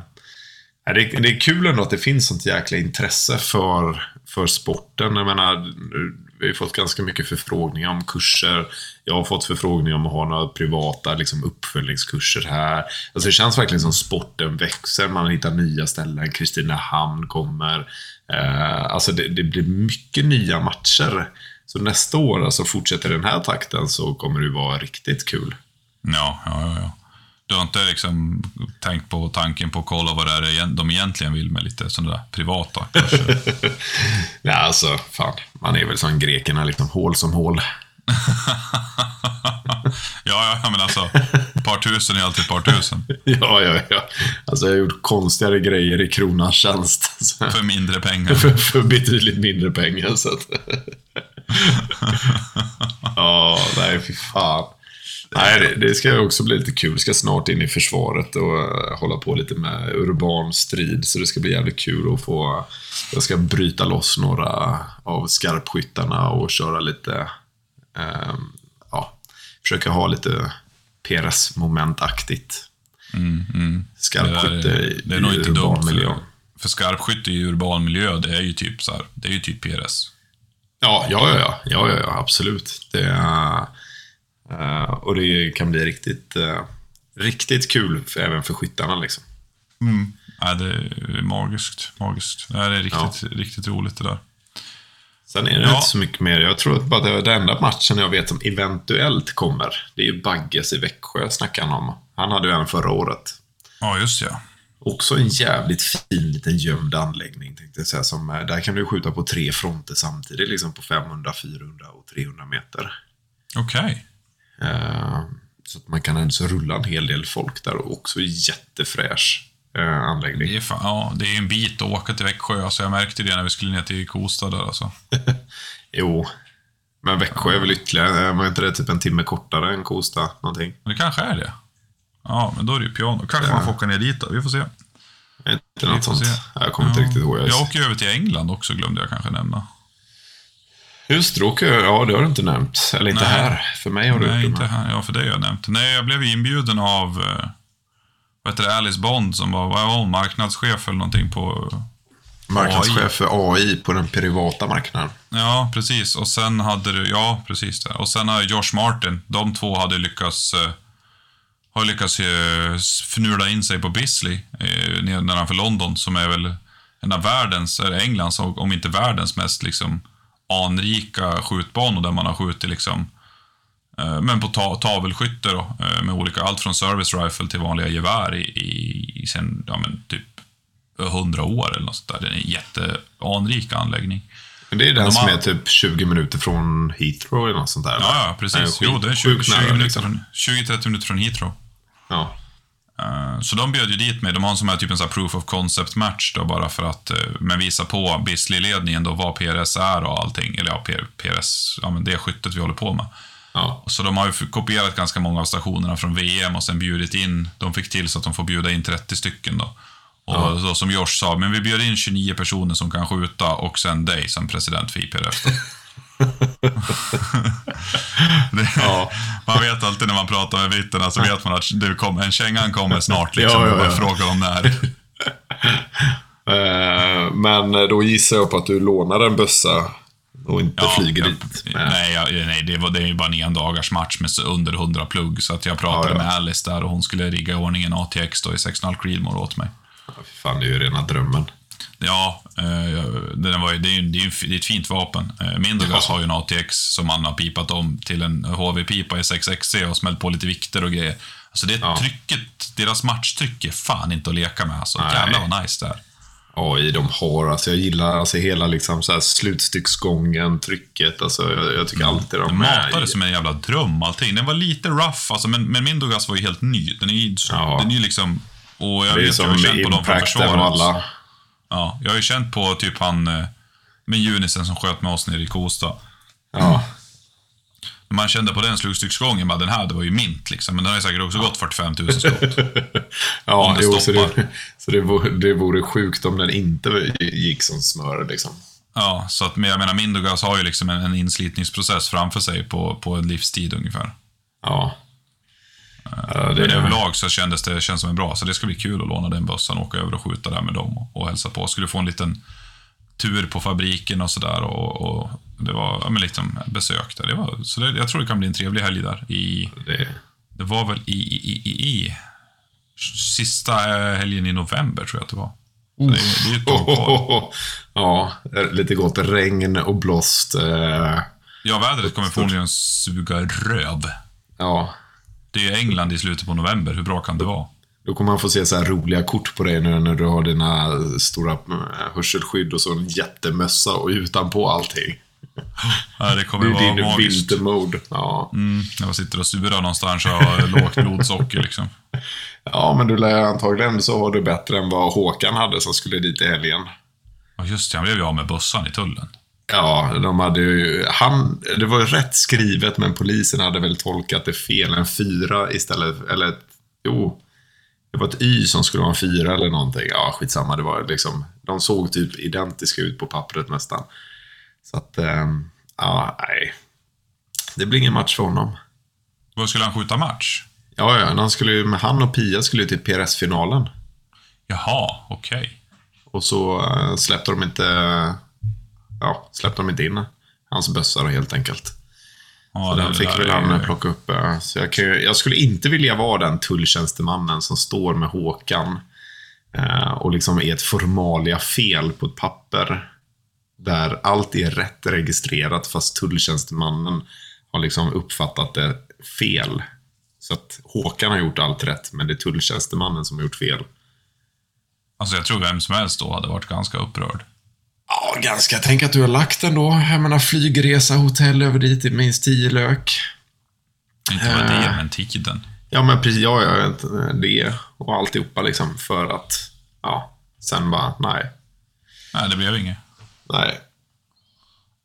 S2: ja, det, är, det är kul ändå att det finns sånt jäkla intresse för, för sporten. Jag menar, vi har fått ganska mycket förfrågningar om kurser. Jag har fått förfrågningar om att ha några privata liksom, uppföljningskurser här. Alltså det känns verkligen som sporten växer. Man hittar nya ställen. Kristinehamn kommer. Eh, alltså det, det blir mycket nya matcher. Så nästa år, alltså fortsätter den här takten, så kommer det vara riktigt kul.
S1: Ja, ja, ja. Du har inte liksom tänkt på tanken på att kolla vad det är de egentligen vill med lite sådana där privata kurser?
S2: Ja, alltså, fan. Man är väl som grekerna, liksom hål som hål.
S1: ja, ja, men alltså, ett par tusen är alltid ett par tusen.
S2: Ja, ja, ja. Alltså, jag har gjort konstigare grejer i kronans tjänst.
S1: För mindre pengar.
S2: för, för betydligt mindre pengar. Så att... Ja, nej fy fan. Nej, det, det ska också bli lite kul. Ska snart in i försvaret och eh, hålla på lite med urban strid. Så det ska bli jävligt kul att få... Jag ska bryta loss några av skarpskyttarna och köra lite... ehm, ja, försöka ha lite PRS-momentaktigt.
S1: Mm, mm.
S2: Skarpskytte
S1: Det är- det är nog inte
S2: urban
S1: dumt.
S2: miljö.
S1: För, för skarpskytte i urban miljö, det är ju typ så här, det är ju typ PRS.
S2: Ja, ja, ja, ja, ja, ja, ja absolut. Det eh, och det kan bli riktigt, eh, riktigt kul för, även för skyttarna. Liksom.
S1: Nej, det är magiskt. magiskt. Nej, det är riktigt, riktigt roligt det där.
S2: Sen är det
S1: Ja.
S2: inte så mycket mer. Jag tror att bara det, den enda matchen jag vet som eventuellt kommer, det är ju Bagges i Växjö, snackar han om. Han hade ju en förra året.
S1: Ja, just ja.
S2: Också en jävligt fin liten gömd anläggning, tänkte jag säga. Som, eh, där kan du skjuta på tre fronter samtidigt, liksom på 500, 400 och 300 meter.
S1: Okej.
S2: Eh, Så att man kan ändå så rulla en hel del folk där och också jättefräsch eh, anläggning.
S1: Det är, fan, ja, det är en bit att åka till Växjö, alltså jag märkte det när vi skulle ner till Kosta där alltså.
S2: Jo, men Växjö är väl ytterligare, var inte det typ en timme kortare än Kosta någonting?
S1: Det kanske är det. Ja, men då är det ju piano. Kanske
S2: Ja.
S1: man får åka ner dit då, vi får se.
S2: Inte något sånt.
S1: se.
S2: Jag kommer inte riktigt ihåg.
S1: Jag åker ju över till England också, glömde jag kanske nämna.
S2: Just det, åker jag- ja det har du inte nämnt. Eller inte
S1: Nej.
S2: här. För mig har du
S1: Nej, inte här. Ja, för det har jag nämnt. Nej, jag blev inbjuden av eh, vad heter det, Alice Bond som var, var hon, marknadschef eller någonting på...
S2: Marknadschef för AI på den privata marknaden.
S1: Ja, precis. Och sen hade du, ja, precis det. Och sen har Josh Martin, de två hade lyckats, eh, har lyckats eh, fnula in sig på Bisley eh, nedanför London, som är väl en av världens, eller Englands, om inte världens mest liksom anrika skjutbanor där man har skjutit liksom eh, men på ta tavelskytte då, eh, med olika, allt från service rifle till vanliga gevär i, i, i sen, ja men typ 100 år eller något sånt där. Det är en jätteanrik anläggning.
S2: Men det är den
S1: De
S2: som
S1: har-
S2: är typ 20 minuter från Heathrow eller något sånt där.
S1: Ja, ja precis.
S2: Nej,
S1: jo, det är 20,
S2: sjukt
S1: 20
S2: nära,
S1: minuter
S2: liksom.
S1: 20-30 minuter från Heathrow.
S2: Ja.
S1: Eh, Så de bjöd ju dit mig. De har en sån här typ en sån proof of concept match då bara för att, eh, men visa på Bisley-ledningen då vad PRS är och allting. Eller ja, PRS, ja men det skyttet vi håller på med.
S2: ja.
S1: Så de har ju kopierat ganska många av stationerna från VM och sen bjudit in, de fick till så att de får bjuda in 30 stycken då. Och då, som Josh sa, men vi bjöd in 29 personer som kan skjuta och sen dig som president för IPRF. det,
S2: Ja.
S1: Man vet alltid när man pratar med britterna så vet man att det kom, en kängan kommer snart liksom.
S2: Ja, ja, ja.
S1: frågar om när.
S2: Eh, Men då gissar jag på att du lånar en bössa och inte flyger
S1: ja,
S2: dit.
S1: Nej, jag, nej det, var, det är ju bara en endagars match med under 100 plugg. Så att jag pratade
S2: Ja, ja.
S1: med Alice där och hon skulle rigga i ordning en ATX då i 6,5 Creedmoor åt mig.
S2: Ja, fan, det är ju rena drömmen.
S1: Ja, eh, jag- den var ju, det, är ju, det, är ju, ett fint vapen. Eh, Mindogas
S2: Ja.
S1: har ju en ATX som man har pipat om till en HV-pipa i 6XC och smält på lite vikter och grejer. Alltså det
S2: Ja.
S1: trycket, deras matchtryck är fan inte att leka med. Alltså.
S2: Nej.
S1: Jävlar vad nice det är.
S2: AI de har, alltså jag gillar alltså hela liksom så här slutstycksgången, trycket, alltså jag, jag tycker alltid de
S1: Den matade som en jävla dröm allting. Den var lite rough, alltså, men, men Mindogas var ju helt ny. Den är ju,
S2: Ja.
S1: den är ju liksom... Och jag
S2: Det är
S1: vet, jag har
S2: som
S1: ju känt på dem från försvaret.
S2: alla.
S1: Ja, jag har ju känt på typ han eh, med Junisen som sköt med oss nere i Kosta.
S2: Ja.
S1: Man kände på den slugstycksgången, bara den här, det var ju mint liksom. Men den har ju säkert också gått 45 000 skott.
S2: Ja,
S1: Om det
S2: jo, så, det, så det, vore, det vore sjukt om den inte gick som smör liksom.
S1: Ja, så att, men jag menar, Mindogas har ju liksom en, en inslitningsprocess framför sig på, på en livstid ungefär.
S2: Ja. Ja,
S1: Men
S2: det,
S1: överlag så kändes det känns som en bra, så det ska bli kul att låna den bössan och åka över och skjuta där med dem och, och hälsa på. Skulle få en liten tur på fabriken och sådär och, och det var ja, men liksom besök där. Det var, så det, jag tror det kan bli en trevlig helg där. I,
S2: det,
S1: det var väl i, i, i, i sista eh, helgen i november tror jag att det var. Det, det är ett tag kvar.
S2: ja, lite gott regn och blåst. eh,
S1: Ja, vädret kommer förmodligen suga röv.
S2: Ja,
S1: Det är ju England i slutet på november, hur bra kan det vara?
S2: då kommer man få se så här roliga kort på dig nu när du har dina stora eh, hörselskydd och så en jättemössa och utanpå allting.
S1: Ja, det
S2: Det
S1: kommer
S2: är
S1: vara
S2: din vintermode. Ja.
S1: Mm, man sitter och surar någonstans och har lågt blodsocker liksom.
S2: ja, men du lär antagligen så har du bättre än vad Håkan hade som skulle dit i helgen.
S1: Ja, just det. Han blev ju av med bössan i tullen.
S2: Ja, de hade ju... Han, det var ju rätt skrivet, men polisen hade väl tolkat det fel. En fyra istället, eller ett, Jo. Det var ett Y som skulle vara en fyra eller någonting. Ja, skitsamma. Det var liksom... De såg typ identiska ut på pappret nästan. Så att... ehm, ja, nej. Det blir ingen match för honom.
S1: Vad skulle han skjuta match?
S2: Ja, ja. Han, skulle, han och Pia skulle ju till PRS-finalen.
S1: Jaha, okej.
S2: Och så eh, släppte de inte... Ja, släppte de inte in hans bössa helt enkelt.
S1: Ja,
S2: Så den fick väl han plocka upp. eh, Så jag, kan, jag skulle inte vilja vara den tulltjänstemannen som står med Håkan eh, och liksom är ett formalia fel på ett papper. Där allt är rätt registrerat fast tulltjänstemannen har liksom uppfattat det fel. Så att Håkan har gjort allt rätt, men det är tulltjänstemannen som har gjort fel.
S1: Alltså jag tror vem som helst då hade varit ganska upprörd.
S2: Ja, ganska. Tänk att du har lagt den då. Jag menar flygresa, hotell över dit minst tio lök.
S1: Inte bara det,
S2: Eh.
S1: men tiden.
S2: Ja, men precis. Ja, ja, det och alltihopa liksom. För att, ja, sen bara, nej.
S1: Nej, det blev inget.
S2: Nej.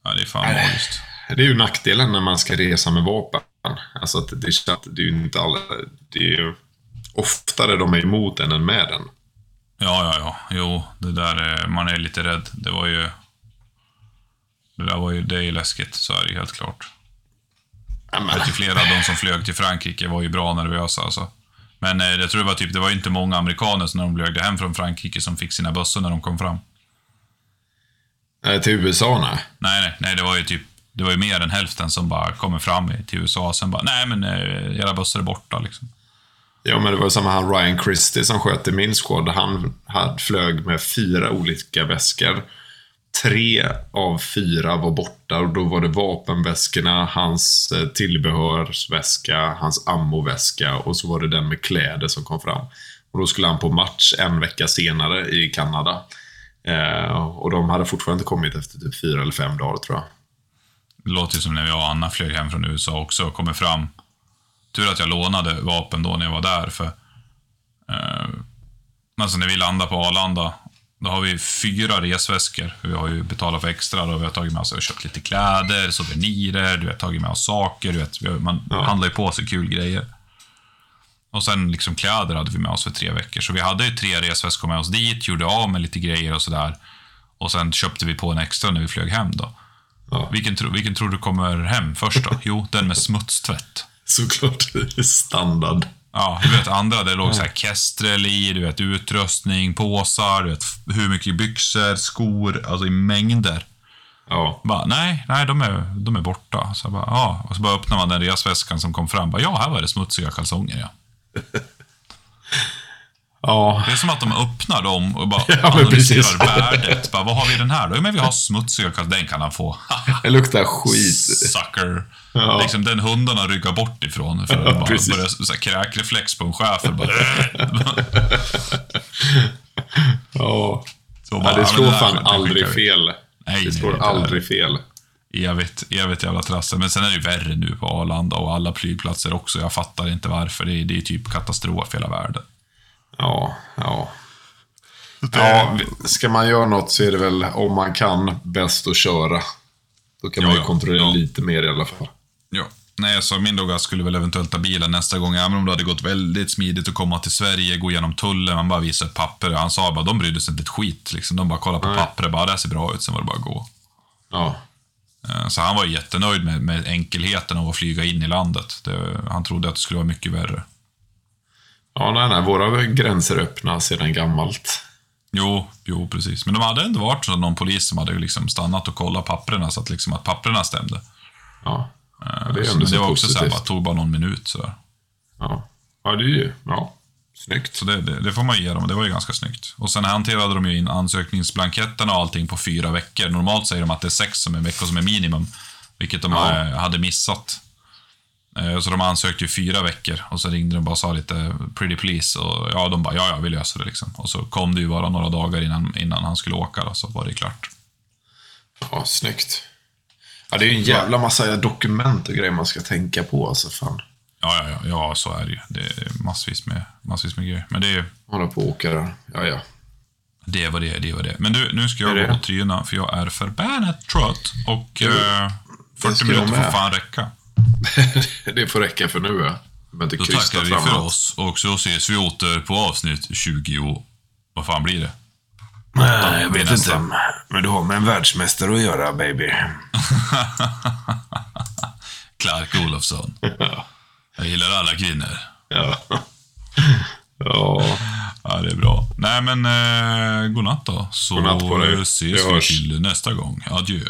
S1: Ja, det är fan magiskt.
S2: Det är ju nackdelen när man ska resa med vapen. Alltså att det, är- det är ju inte alla... Det är ju oftare de är emot den än med den.
S1: Ja, ja, ja. Jo, det där är, man är lite rädd. Det var ju... Det där var ju, det är ju läskigt, så är det helt klart. Jag vet flera av de som flög till Frankrike var ju bra nervösa alltså. Men eh, jag tror det var typ, det var ju inte många amerikaner som när de flög hem från Frankrike som fick sina bössor när de kom fram.
S2: nej, till USA, nej.
S1: Nej, nej, nej, det var ju typ, det var ju mer än hälften som bara kommer fram till USA och sen bara, nej men eh, era bössor är borta liksom.
S2: Ja, men det var samma han Ryan Christie som sköt i min squad. Han flög med fyra olika väskor. Tre av fyra var borta och då var det vapenväskorna, hans eh, tillbehörsväska, hans ammoväska och så var det den med kläder som kom fram. Och då skulle han på match en vecka senare i Kanada. Eh, och de hade fortfarande inte kommit efter typ fyra eller fem dagar tror jag.
S1: Det låter ju som när jag och Anna flög hem från USA också och kommer fram. Tur att jag lånade vapen då när jag var där, för... Eh, alltså när vi landar på Arlanda, då har vi fyra resväskor. Vi har ju betalat för extra, då vi har tagit med oss och köpt lite kläder, souvenirer, du vet, tagit med oss saker, du vet, man
S2: Ja.
S1: handlar ju på sig kul grejer. Och sen liksom kläder hade vi med oss för tre veckor. Så vi hade ju tre resväskor med oss dit, gjorde av med lite grejer och sådär. Och sen köpte vi på en extra när vi flög hem då.
S2: Ja.
S1: Vilken, tro, vilken tror du kommer hem först då? Jo, den med smutstvätt.
S2: Såklart, standard.
S1: Ja, du vet andra, det låg så här kestrel i, du vet utrustning, påsar, du vet hur mycket byxor, skor, alltså i mängder.
S2: Ja.
S1: Bara, nej, nej, de är, de är borta. Så bara, ja. Och så bara öppnar man den resväskan som kom fram. Bara, ja, här var det smutsiga kalsonger, ja.
S2: Ja,
S1: Det är som att de öppnar dem och bara
S2: Ja,
S1: analyserar värdet. Bara, vad har vi i den här då? Jo, men vi har smutsiga kalsonger. Den kan han få.
S2: det luktar skit.
S1: Sucker.
S2: Ja.
S1: Liksom den hundarna ryggar bort ifrån. För
S2: Ja,
S1: bara börjar så här, kräkreflex på en schäfer. Bara,
S2: Ja.
S1: så
S2: Ja,
S1: bara,
S2: det
S1: men
S2: slår fan aldrig
S1: skickar
S2: fel.
S1: Nej,
S2: Det
S1: nej,
S2: slår
S1: det
S2: aldrig fel.
S1: Evigt, evigt jävla trassel. Men sen är det ju värre nu på Arlanda och alla flygplatser också. Jag fattar inte varför. Det är, det är typ katastrof i hela världen.
S2: Ja, ja. Ja, ska man göra något så är det väl, om man kan, bäst att köra. Då kan
S1: Ja,
S2: man ju kontrollera
S1: Ja.
S2: lite mer i alla fall.
S1: Ja. Nej, jag sa min logga skulle väl eventuellt ta bilen nästa gång, även om det hade gått väldigt smidigt att komma till Sverige, gå igenom tullen, man bara visar papper. Han sa bara, de brydde sig inte ett skit. Liksom. De bara kollade på
S2: Nej.
S1: pappret, bara, det här ser bra ut, sen var det bara att gå.
S2: Ja.
S1: Eh, Så han var jättenöjd med, med enkelheten av att flyga in i landet. Det, han trodde att det skulle vara mycket värre.
S2: Ja, nej, nej. Våra gränser är öppna sedan gammalt.
S1: Jo, jo, precis. Men de hade ändå varit så någon polis som hade liksom stannat och kollat papperna så att, liksom att papperna stämde.
S2: Ja.
S1: Eh,
S2: det är
S1: så-
S2: ändå
S1: men
S2: så
S1: det var också så här, bara, tog bara någon minut sådär.
S2: Ja. Ja, det är ju, ja. Snyggt.
S1: Så det, det, det får man ge dem, det var ju ganska snyggt. Och sen hanterade de ju in ansökningsblanketterna och allting på fyra veckor. Normalt säger de att det är sex som är veckor som är minimum, vilket de
S2: Ja.
S1: eh, hade missat. Eh, Så de ansökte ju fyra veckor och så ringde de bara och sa lite pretty please och ja, de bara ja, ja, vi löser det liksom. Och så kom det ju bara några dagar innan, innan han skulle åka då, så var det klart.
S2: Ja, snyggt. Ja, det är ju en jävla massa dokument och grejer man ska tänka på, alltså fan.
S1: Ja, ja, ja, ja, så är det ju. Det är massvis med, massvis med grejer. Men det är ju,
S2: Hålla på och åka där. Ja, ja.
S1: Det var det, det var det. Men du, nu ska jag gå och tryna för jag är förbannat trött och eh, 40
S2: ska jag
S1: minuter får fan räcka.
S2: det får räcka för nu, ja. Jag behöver
S1: Då tackar vi för oss och så ses vi åter på avsnitt 20 och vad fan blir det?
S3: Nej, jag vet
S1: nästa.
S3: inte. Men du har med en världsmästare att göra, baby.
S1: Clark Olofsson. Jag gillar alla kvinnor.
S2: Ja. ja.
S1: Ja, det är bra. Nej, men eh, godnatt då. Så
S2: Godnatt på dig.
S1: ses
S2: Vi
S1: vi till nästa gång. Adjö.